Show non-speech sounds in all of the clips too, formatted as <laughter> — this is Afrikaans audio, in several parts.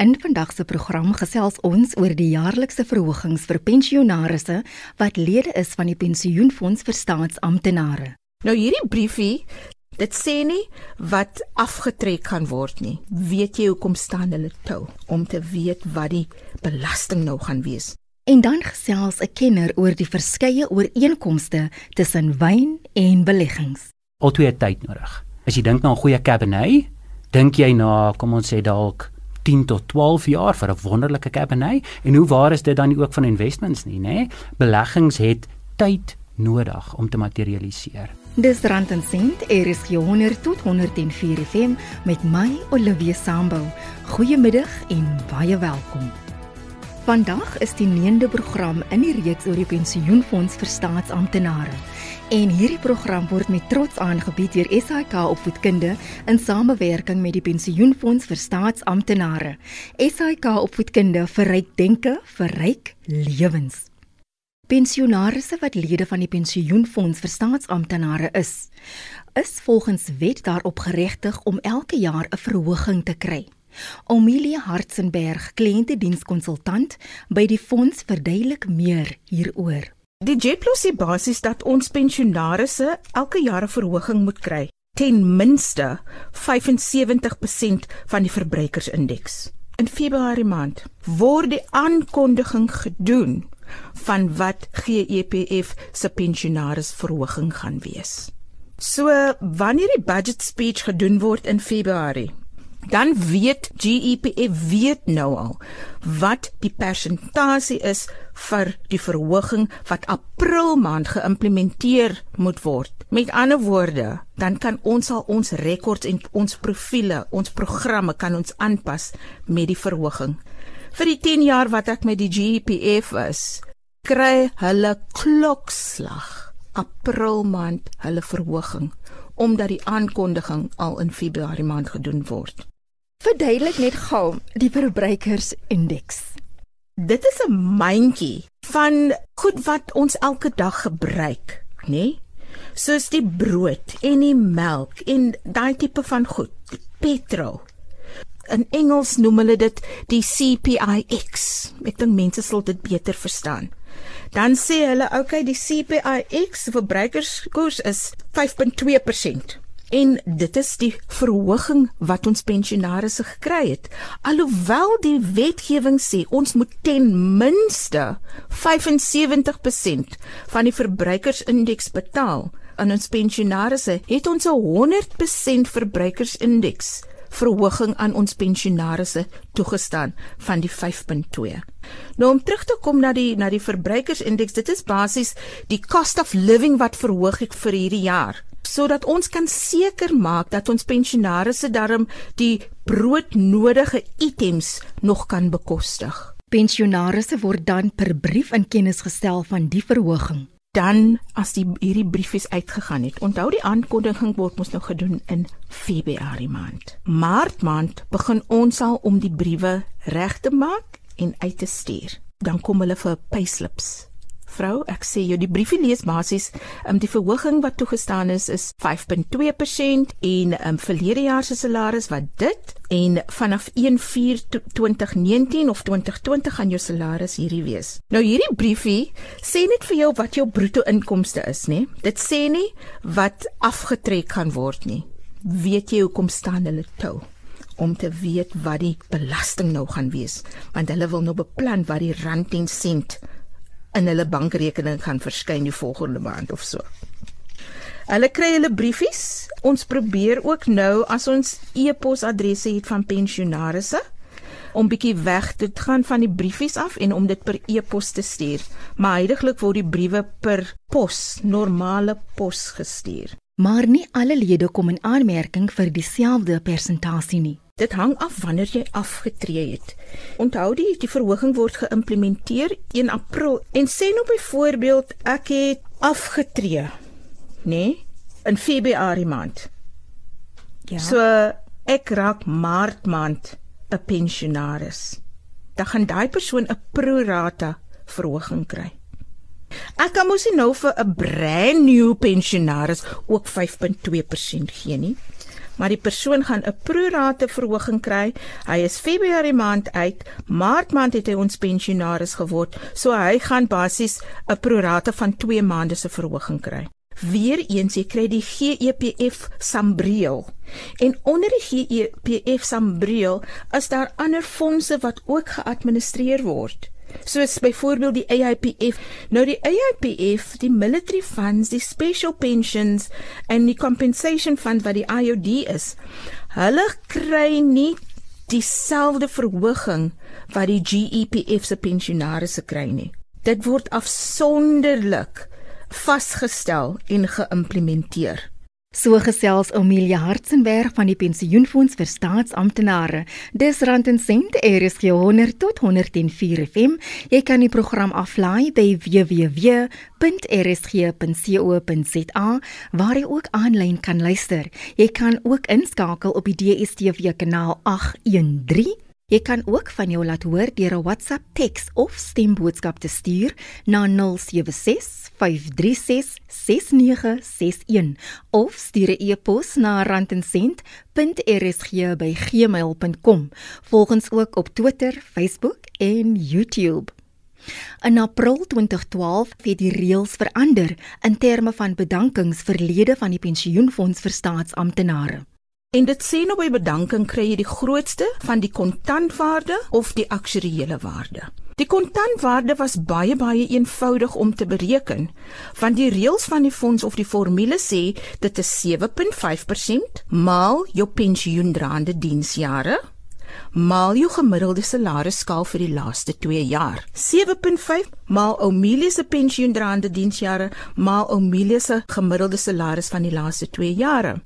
In vandag se program gesels ons oor die jaarlikse verhogings vir pensionaarsse wat lede is van die pensioenfonds vir staatsamptenare. Nou hierdie briefie, dit sê nie wat afgetrek kan word nie. Weet jy hoekom staan hulle toe om te weet wat die belasting nou gaan wees? En dan gesels 'n kenner oor die verskeie ooreenkomste tussen wyn en beleggings. Al twee tyd nodig. As jy dink na 'n goeie cabernet, dink jy na kom ons sê dalk 10 tot 12 jaar vir 'n wonderlike cabernet. En hoe waar is dit dan nie ook van investments nie nê? Beleggings het tyd nodig om te materialiseer. Dis rand en sent RSG 100 tot 104 FM met my Olivia Sambo. Goeiemiddag en baie welkom Vandag is die 9de program in die reeks oor die pensioenfonds vir staatsamptenare En hierdie program word met trots aangebied deur SAK Opvoedkunde in samewerking met die Pensioenfonds vir Staatsamptenare. SAK Opvoedkunde vir ryk denke, vir ryk lewens. Pensionaarsse wat lede van die Pensioenfonds vir Staatsamptenare is, is volgens wet daarop geregtig om elke jaar 'n verhoging te kry. Omilie Hartzenberg, kliëntedienskonsultant by die fonds verduidelik meer hieroor. Die JetPlus sê basies dat ons pensionaarsse elke jaar 'n verhoging moet kry, ten minste 75% van die verbruikersindeks. In Februarie maand word die aankondiging gedoen van wat GEPF se pensionaarsverhoging gaan wees. So wanneer die budget speech gedoen word in Februarie, dan weet GEPF weet nou al wat die persentasie is vir die verhoging wat April maand geïmplementeer moet word. Met ander woorde, dan kan ons al ons rekords en ons profile, ons programme kan ons aanpas met die verhoging. Vir die 10 jaar wat ek met die GEPF is, kry hulle klokslag April maand hulle verhoging omdat die aankondiging al in Februarie maand gedoen word. Verduidelik net gou die verbruikersindeks. Dit is 'n mandjie van goed wat ons elke dag gebruik, nê? Nee? Soos die brood en die melk en daai tipe van goed, petrol. In Engels noem hulle dit die CPIX. Ek dink mense sal dit beter verstaan. Dan sê hulle, "Oké, okay, die CPIX verbruikerskoers is 5.2% en dit is die verhoging wat ons pensionaarsse gekry het. Alhoewel die wetgewing sê ons moet ten minste 75% van die verbruikersindeks betaal aan ons pensionaarsse, het ons 'n 100% verbruikersindeks verhoging aan ons pensionaarsse toegestaan van die 5.2. Nou om terug te kom na die na die verbruikersindeks, dit is basies die cost of living wat verhoog het vir hierdie jaar sodat ons kan seker maak dat ons pensionaarsse darm die broodnodige items nog kan bekostig. Pensionaarsse word dan per brief in kennis gestel van die verhoging. Dan as die hierdie briefies uitgegaan het. Onthou die aankondiging word mos nou gedoen in Februarie maand. Maart maand begin ons al om die briewe reg te maak en uit te stuur. Dan kom hulle vir payslips vrou, ek sê jou die briefie lees basies, um, die verhoging wat toegestaan is is 5.2% en um, verlede jaar se salaris wat dit en vanaf 1/4/2019 of 2020 gaan jou salaris hierdie wees. Nou hierdie briefie sê net vir jou wat jou bruto inkomste is, nê? Dit sê nie wat afgetrek gaan word nie. Weet jy hoekom staan hulle toe? om te weet wat die belasting nou gaan wees want hulle wil nou beplan wat die rand en sent in hulle bankrekening gaan verskyn die volgende maand of so. Hulle kry hulle briefies. Ons probeer ook nou as ons e-posadresse het van pensionaarsse om bietjie weg te gaan van die briefies af en om dit per e-pos te stuur. Maar heidaglik word die briewe per pos, normale pos gestuur. Maar nie alle lede kom in aanmerking vir dieselfde persentasie nie. Dit hang af wanneer jy afgetree het. Onthou die die verhoging word geïmplementeer 1 April en sê nou byvoorbeeld ek het afgetree, nê, nee, in Februarie maand. Ja. So ek raak Maart maand 'n pensionaris. Dan gaan daai persoon 'n pro rata verhoging kry. Ek kan mos nie nou vir 'n brand new pensionaris ook 5.2% gee nie. Maar die persoon gaan 'n prorate verhoging kry. Hy is Februarie maand uit, Maart maand het hy ons pensionaris geword, so hy gaan basies 'n prorate van 2 maande se verhoging kry. Weereens jy kry die GEPF Sambreel. En onder die GEPF Sambreel is daar ander fondse wat ook geadministreer word soos byvoorbeeld die AIPF. Nou die AIPF, die military funds, die special pensions en die compensation fund wat die IOD is. Hulle kry nie dieselfde verhoging wat die GEPF se pensionaars kry nie. Dit word afsonderlik vasgestel en geïmplementeer. So gesels Amelia Hartzenberg van die Pensioenfonds vir Staatsamptenare. Dis rand en sent RSG 100 tot 104 FM. Jy kan die program aflaai by www.rsg.co.za waar jy ook aanlyn kan luister. Jy kan ook inskakel op die DStv kanaal 813 Jy kan ook van jou laat hoor deur 'n WhatsApp teks of stemboodskap te stuur na 0765366961 of stuur 'n e-pos na randensent.rsg@gmail.com. Volg ons ook op Twitter, Facebook en YouTube. In April 2012 het die reëls verander in terme van bedankings vir lede van die pensioenfonds vir staatsamptenare. En dit sê nou by bedanking kry jy die grootste van die kontantwaarde of die aktuariële waarde. Die kontantwaarde was baie baie eenvoudig om te bereken, want die reëls van die fonds of die formule sê dit is 7.5% maal jou pensioendraande diensjare maal jou gemiddelde salarisskaal vir die laaste 2 jaar. 7.5 maal Omelia se pensioendraande diensjare maal Omelia se gemiddelde salaris van die laaste 2 jare.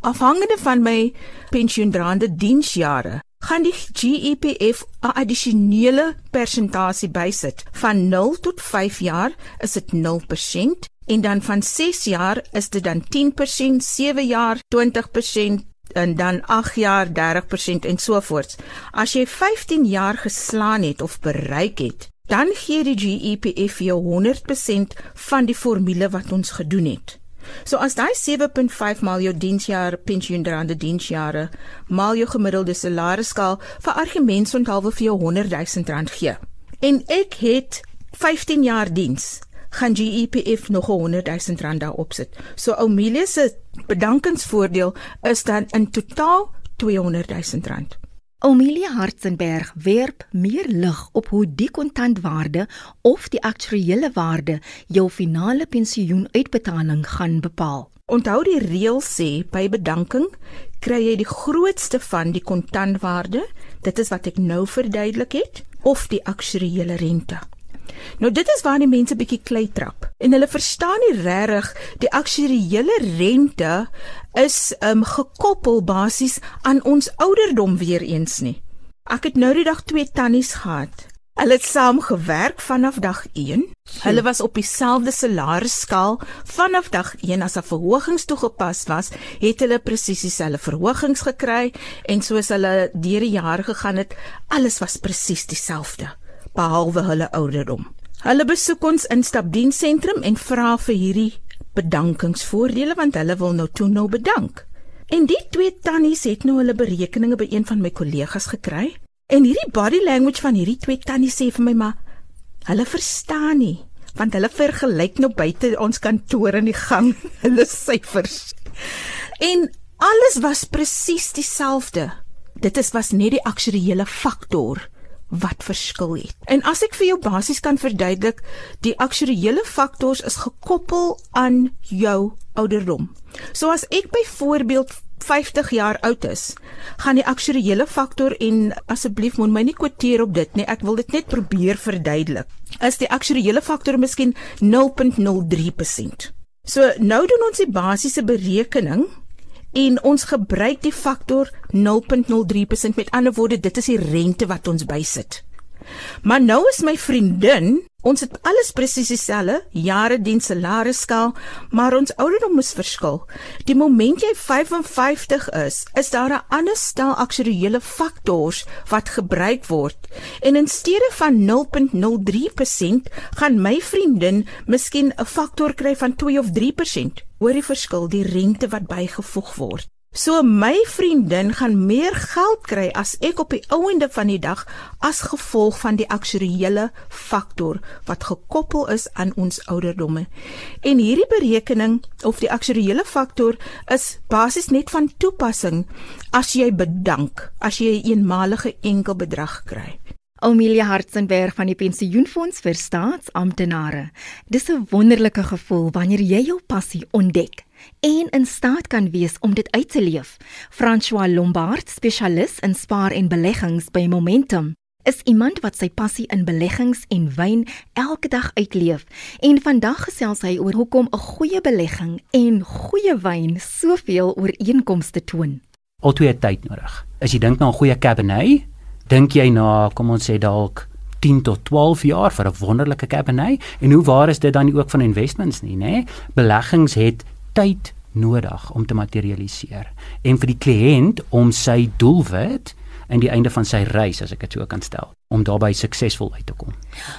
Afhangende van my pensioendraande diensjare, gaan die GEPF 'n addisionele persentasie bysit. Van 0 tot 5 jaar is dit 0% en dan van 6 jaar is dit dan 10%, 7 jaar 20% en dan 8 jaar 30% en so voort. As jy 15 jaar geslaan het of bereik het, dan gee die GEPF jou 100% van die formule wat ons gedoen het. So as daai 7.5 maal jou diensjaar pensioendraande diensjare maal jou gemiddelde salarisskaal vir argumentsonthaalwe vir jou 100 000 rand gee. En ek het 15 jaar diens gaan GEPF nog 100 000 rand daarop sit. So Amelia se bedankingsvoordeel is dan in totaal 200 000 rand. Amelia Hartzenberg werp meer lig op hoe die kontantwaarde of die aktuariële waarde jou finale pensioenuitbetaling gaan bepaal. Onthou die reël sê by bedanking kry jy die grootste van die kontantwaarde, dit is wat ek nou verduidelik het, of die aktuariële rente. Nou dit is waar die mense bietjie klei trap. En hulle verstaan nie regtig die aktuariële rente is um gekoppel basies aan ons ouderdom weer eens nie. Ek het nou die dag twee tannies gehad. Hulle het saam gewerk vanaf dag 1. Hulle was op dieselfde salarisskaal vanaf dag 1 as 'n verhogings toegepas was, het hulle presies dieselfde verhogings gekry en soos hulle deur die jare gegaan het, alles was presies dieselfde behalwe hulle ouderdom. Hulle besoek ons instapdiensentrum en vra vir hierdie bedankingsvoordele want hulle wil nou toe nou bedank. En die twee tannies het nou hulle berekeninge by een van my kollegas gekry en hierdie body language van hierdie twee tannies sê vir my maar hulle verstaan nie want hulle vergelyk nou buite ons kantoor in die gang <laughs> hulle syfers. En alles was presies dieselfde. Dit is was net die aktuariële faktor wat verskil het. En as ek vir jou basies kan verduidelik, die aktuariële faktors is gekoppel aan jou ouderdom. So as ek byvoorbeeld 50 jaar oud is, gaan die aktuariële faktor en asseblief moet my nie kwoteer op dit nie, ek wil dit net probeer verduidelik. Is die aktuariële faktor miskien 0.03%. So nou doen ons die basiese berekening en ons gebruik die faktor 0.03% met ander woorde dit is die rente wat ons bysit. Maar nou is my vriendin, ons het alles presies dieselfde, jare diens salarisskaal, maar ons ouderdom is verskil. Die moment jy 55 is, is daar 'n ander stel aktuariële faktors wat gebruik word. En in steede van 0.03% gaan my vriendin miskien 'n faktor kry van 2 of 3%. Hoor die verskil, die rente wat bygevoeg word. So my vriendin gaan meer geld kry as ek op die ouende van die dag as gevolg van die aktuariële faktor wat gekoppel is aan ons ouderdomme. En hierdie berekening of die aktuariële faktor is basies net van toepassing as jy bedank as jy 'n eenmalige enkel bedrag kry. Amelia Hartzenberg van die Pensioenfonds vir Staatsamptenare. Dis 'n wonderlike gevoel wanneer jy jou passie ontdek en in staat kan wees om dit uit te leef. François Lombard, spesialis in spaar en beleggings by Momentum, is iemand wat sy passie in beleggings en wyn elke dag uitleef. En vandag gesels hy oor hoekom 'n goeie belegging en goeie wyn soveel ooreenkomste toon. Altyd tyd nodig. As jy dink na 'n goeie Cabernet, dink jy na, kom ons sê dalk 10 tot 12 jaar vir 'n wonderlike Cabernet en hoe waar is dit dan ook van investments nie, nê? Beleggings het tyd nodig om te materialiseer en vir die kliënt om sy doelwit aan die einde van sy reis as ek dit so kan stel om daarbey suksesvol uit te kom.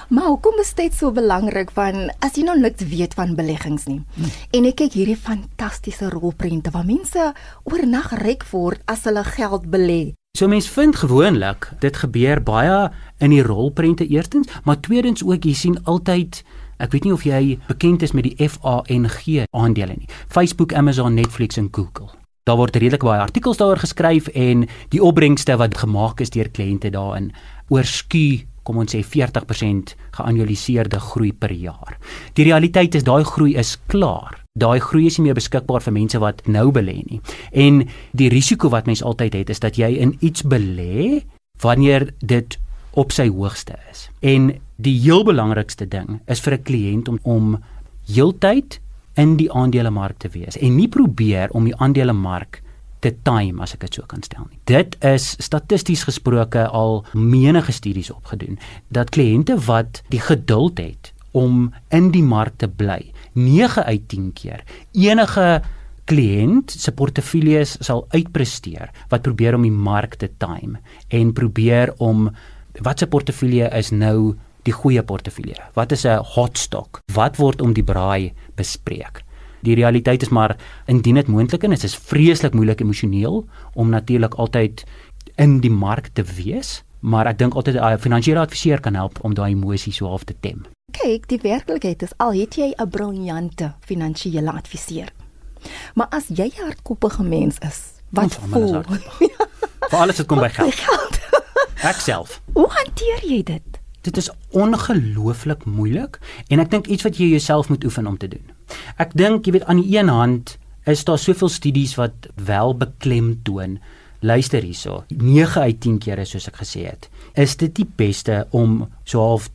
Maar hoekom is dit so belangrik van as jy nog niks weet van beleggings nie. Hmm. En ek kyk hierdie fantastiese rolprente waar mense oornag ryk word as hulle geld belê. So mense vind gewoonlik dit gebeur baie in die rolprente eerstens, maar tweedens ook jy sien altyd Ek weet nie of jy bekend is met die FANG aandele nie. Facebook, Amazon, Netflix en Google. Daar word redelik baie artikels daaroor geskryf en die opbrengste wat gemaak is deur kliënte daarin oorskuur kom ons sê 40% geannualiseerde groei per jaar. Die realiteit is daai groei is klaar. Daai groei is nie meer beskikbaar vir mense wat nou belê nie. En die risiko wat mens altyd het is dat jy in iets belê wanneer dit op sy hoogste is. En die heel belangrikste ding is vir 'n kliënt om om heeltyd in die aandelemark te wees en nie probeer om die aandelemark te time as ek dit so kan stel nie. Dit is statisties gesproke al menige studies opgedoen dat kliënte wat die geduld het om in die mark te bly, 9 uit 10 keer enige kliënt se portefeuilles sal uitpresteer wat probeer om die mark te time en probeer om wat se portefeulje is nou die goeie portefeulje. Wat is 'n hot stock? Wat word om die braai bespreek? Die realiteit is maar indien dit moontlik is, is vreeslik moeilik emosioneel om natuurlik altyd in die mark te wees, maar ek dink altyd 'n finansiële adviseur kan help om daai emosie so half te tem. Kyk, die werklikheid is al het jy 'n briljante finansiële adviseur. Maar as jy 'n hardkoppige mens is, wat voel? <laughs> Vir alles wat kom by geld. geld. <laughs> ek self. Hoe hanteer jy dit? Dit is ongelooflik moeilik en ek dink iets wat jy jouself moet oefen om te doen. Ek dink jy weet aan die een hand is daar soveel studies wat wel beklemtoon. Luister hierso. 9 uit 10 kere soos ek gesê het, is dit die beste om so half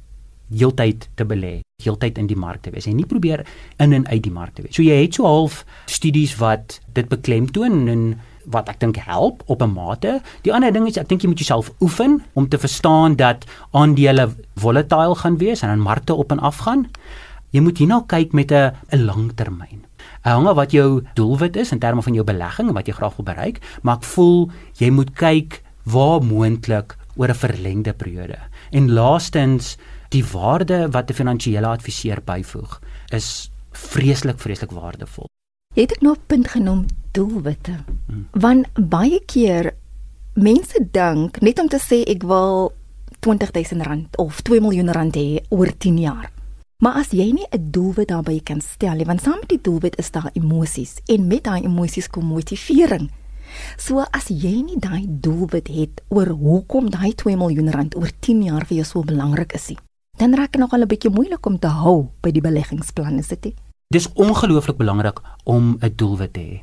heeltyd te belê, heeltyd in die mark te wees en nie probeer in en uit die mark te wees. So jy het so half studies wat dit beklemtoon en wat ek dink help op 'n mate. Die ander ding is ek dink jy moet jouself oefen om te verstaan dat aandele volatile gaan wees en aan markte op en af gaan jy moet hierna kyk met 'n 'n langtermyn. Hang af wat jou doelwit is in terme van jou belegging en wat jy graag wil bereik, maar ek voel jy moet kyk waar moontlik oor 'n verlengde periode. En laastens, die waarde wat 'n finansiële adviseur byvoeg is vreeslik vreeslik waardevol. Jy het ek nog 'n punt genoem, doelwitte. Hmm. Want baie keer mense dink net om te sê ek wil 20000 rand of 2 miljoen rand hê oor 10 jaar. Maar as jy nie 'n doelwit daarbey kan stel nie, want saam met die doelwit is daar emosies en met daai emosies kom motivering. So as jy nie daai doelwit het oor hoekom daai 2 miljoen rand oor 10 jaar vir jou so belangrik is nie, dan raak dit nogal 'n bietjie moeilik om te hou by die beleggingsplan, is dit nie? Dis ongelooflik belangrik om 'n doelwit te hê.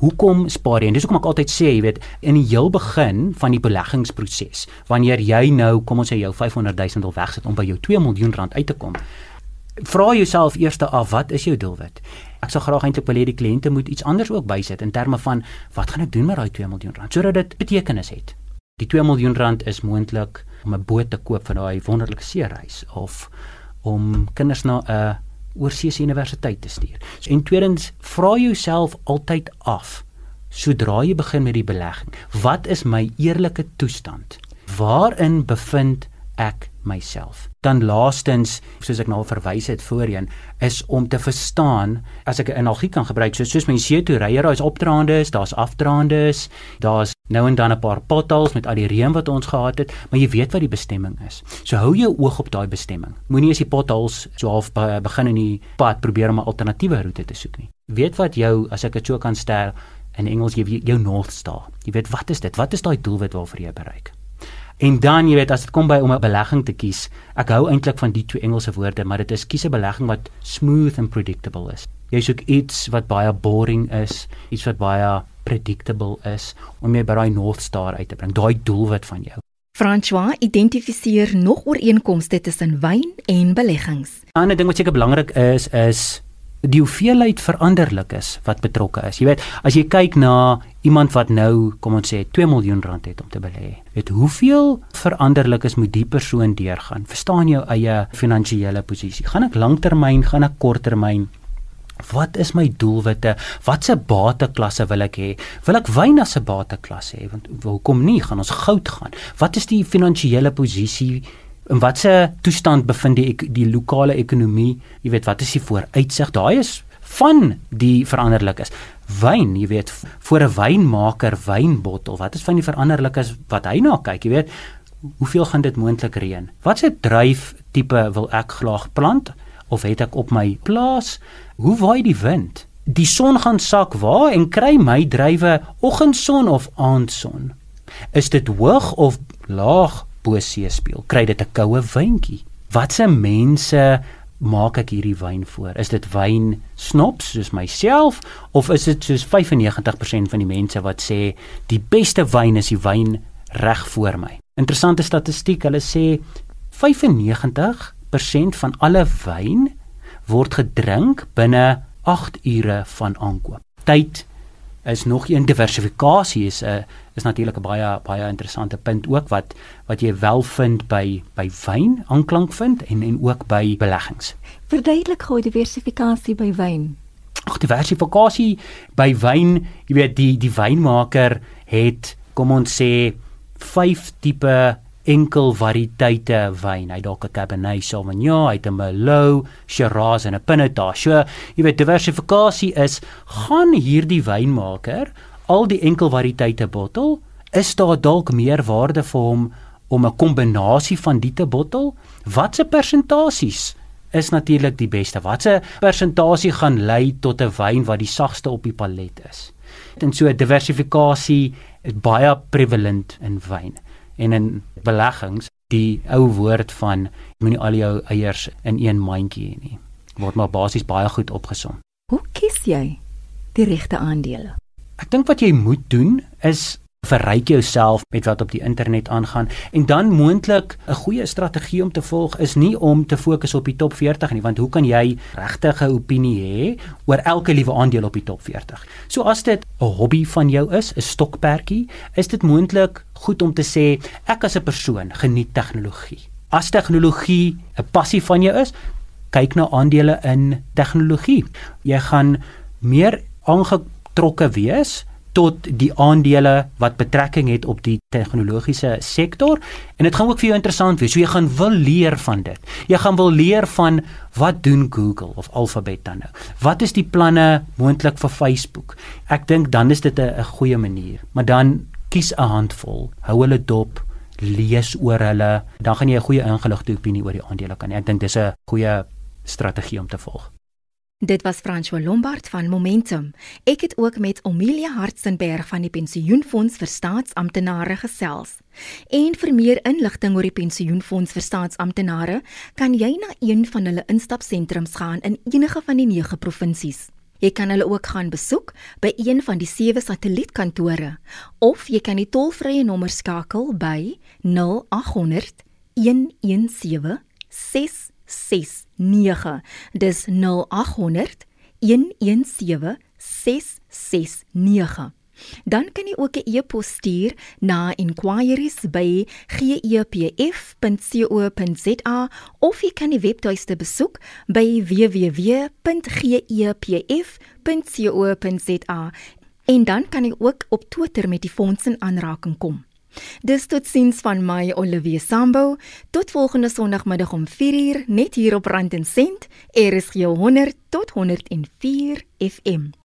Hoekom spaar jy? En dis hoekom ek altyd sê, jy weet, in die heel begin van die beleggingsproses, wanneer jy nou, kom ons sê jou 500 000 wil wegsit om by jou 2 miljoen rand uit te kom, vra jouself eers af wat is jou doelwit? Ek sou graag eintlik wil hê die kliënte moet iets anders ook bysit in terme van wat gaan ek doen met daai 2 miljoen rand sodat dit betekenis het. Die 2 miljoen rand is moontlik om 'n boot te koop vir daai wonderlike seereis of om kinders na 'n oorsese universiteit te stuur. En tweedens, vra jouself altyd af sodra jy begin met die belegging, wat is my eerlike toestand? Waarin bevind ek myself. Dan laastens, soos ek nou al verwys het voorheen, is om te verstaan as ek 'n analogie kan gebruik, so soos mense see toe ry, daar's opdraandes, daar's afdraandes, daar's nou en dan 'n paar potholes met al die reën wat ons gehad het, maar jy weet wat die bestemming is. So hou jou oog op daai bestemming. Moenie as die potholes so half begin in die pad probeer om 'n alternatiewe roete te soek nie. Weet wat jou, as ek dit so kan stel in Engels, jy jou North Star. Jy weet wat is dit? Wat is daai doelwit waarvoor jy bereik? En dan, jy weet, as dit kom by om 'n belegging te kies, ek hou eintlik van die twee Engelse woorde, maar dit is kies 'n belegging wat smooth and predictable is. Jy soek iets wat baie boring is, iets wat baie predictable is om jy by daai North Star uit te bring, daai doelwit van jou. François identifiseer nog ooreenkomste tussen wyn en beleggings. 'n Ander ding wat seker belangrik is is die hoeveelheid veranderlikes wat betrokke is. Jy weet, as jy kyk na iemand wat nou, kom ons sê 2 miljoen rand het om te belê, weet hoeveel veranderlikes moet die persoon deurgaan? Verstaan jou eie finansiële posisie. Gaan ek langtermyn, gaan ek korttermyn? Wat is my doelwitte? Watse bateklasse wil ek hê? Wil ek wyn as 'n bateklasse hê? Want hoekom nie? Gaan ons goud gaan? Wat is die finansiële posisie in watse toestand bevind die die lokale ekonomie? Jy weet, wat is die vooruitsig? Daai is van die veranderlikes. Wyn, jy weet, vir 'n wynmaker wynbottel, wat is van die veranderlikes wat hy na kyk, jy weet? Hoeveel gaan dit moontlik reën? Watse druif tipe wil ek graag plant of het ek op my plaas? Hoe waai die wind? Die son gaan sak waar en kry my druiwe oggendson of aandson? Is dit hoog of laag bo see speel, kry dit 'n koue wyntjie. Watse mense maak ek hierdie wyn voor? Is dit wyn snops soos myself of is dit soos 95% van die mense wat sê die beste wyn is die wyn reg voor my? Interessante statistiek, hulle sê 95% van alle wyn word gedrink binne 8 ure van aankoop. Tyd is nog een diversifikasie is 'n uh, is natuurlik 'n baie baie interessante punt ook wat wat jy wel vind by by wyn aanklank vind en en ook by beleggings. Verduidelik gou diversifikasie by wyn. Ag diversifikasie by wyn, jy weet die die wynmaker het kom ons sê 5 tipe enkel variëteite wyn. Hy dalk 'n Cabernet Sauvignon, hy het 'n Merlot, Shiraz en 'n Pinotage. So, jy weet diversifikasie is gaan hierdie wynmaker al die enkel variëteite bottel, is daar dalk meer waarde vir hom om 'n kombinasie van die te bottel? Watse persentasies is natuurlik die beste? Watse persentasie gaan lei tot 'n wyn wat die sagste op die palet is? En so diversifikasie is baie prevalent in wyn en in beleggings die ou woord van moenie al jou eiers in een mandjie hê nie word maar basies baie goed opgesom. Hoe kies jy die regte aandele? Ek dink wat jy moet doen is verryk jouself met wat op die internet aangaan. En dan moontlik 'n goeie strategie om te volg is nie om te fokus op die top 40 nie want hoe kan jy regtig 'n opinie hê oor elke liewe aandeel op die top 40 so as dit 'n hobby van jou is 'n stokperdjie is dit moontlik goed om te sê ek as 'n persoon geniet tegnologie as tegnologie 'n passie van jou is kyk na aandele in tegnologie jy gaan meer aangetrokke wees tot die aandele wat betrekking het op die tegnologiese sektor en dit gaan ook vir jou interessant wees. So jy gaan wil leer van dit. Jy gaan wil leer van wat doen Google of Alphabet dan nou? Wat is die planne moontlik vir Facebook? Ek dink dan is dit 'n goeie manier. Maar dan kies 'n handvol, hou hulle dop, lees oor hulle, dan gaan jy 'n goeie ingeligte opinie oor die aandele kan hê. Ek dink dis 'n goeie strategie om te volg. Dit was François Lombard van Momentum. Ek het ook met Omelia Hartzenberg van die Pensioenfonds vir Staatsamptenare gesels. En vir meer inligting oor die Pensioenfonds vir Staatsamptenare, kan jy na een van hulle instapsentrums gaan in enige van die 9 provinsies. Jy kan hulle ook gaan besoek by een van die 7 satellietkantore of jy kan die tolvrye nommer skakel by 0800 117 6 669 dis 0800 117 669 Dan kan jy ook 'n e-pos stuur na inquiries@gepf.co.za of jy kan die webtuiste besoek by www.gepf.co.za en dan kan jy ook op Twitter met die fonds in aanraking kom. Dis tot siens van my Olivia Sambo. Tot volgende Sondagmiddag om 4uur net hier op Rand en Sent, RSG 100 tot 104 FM.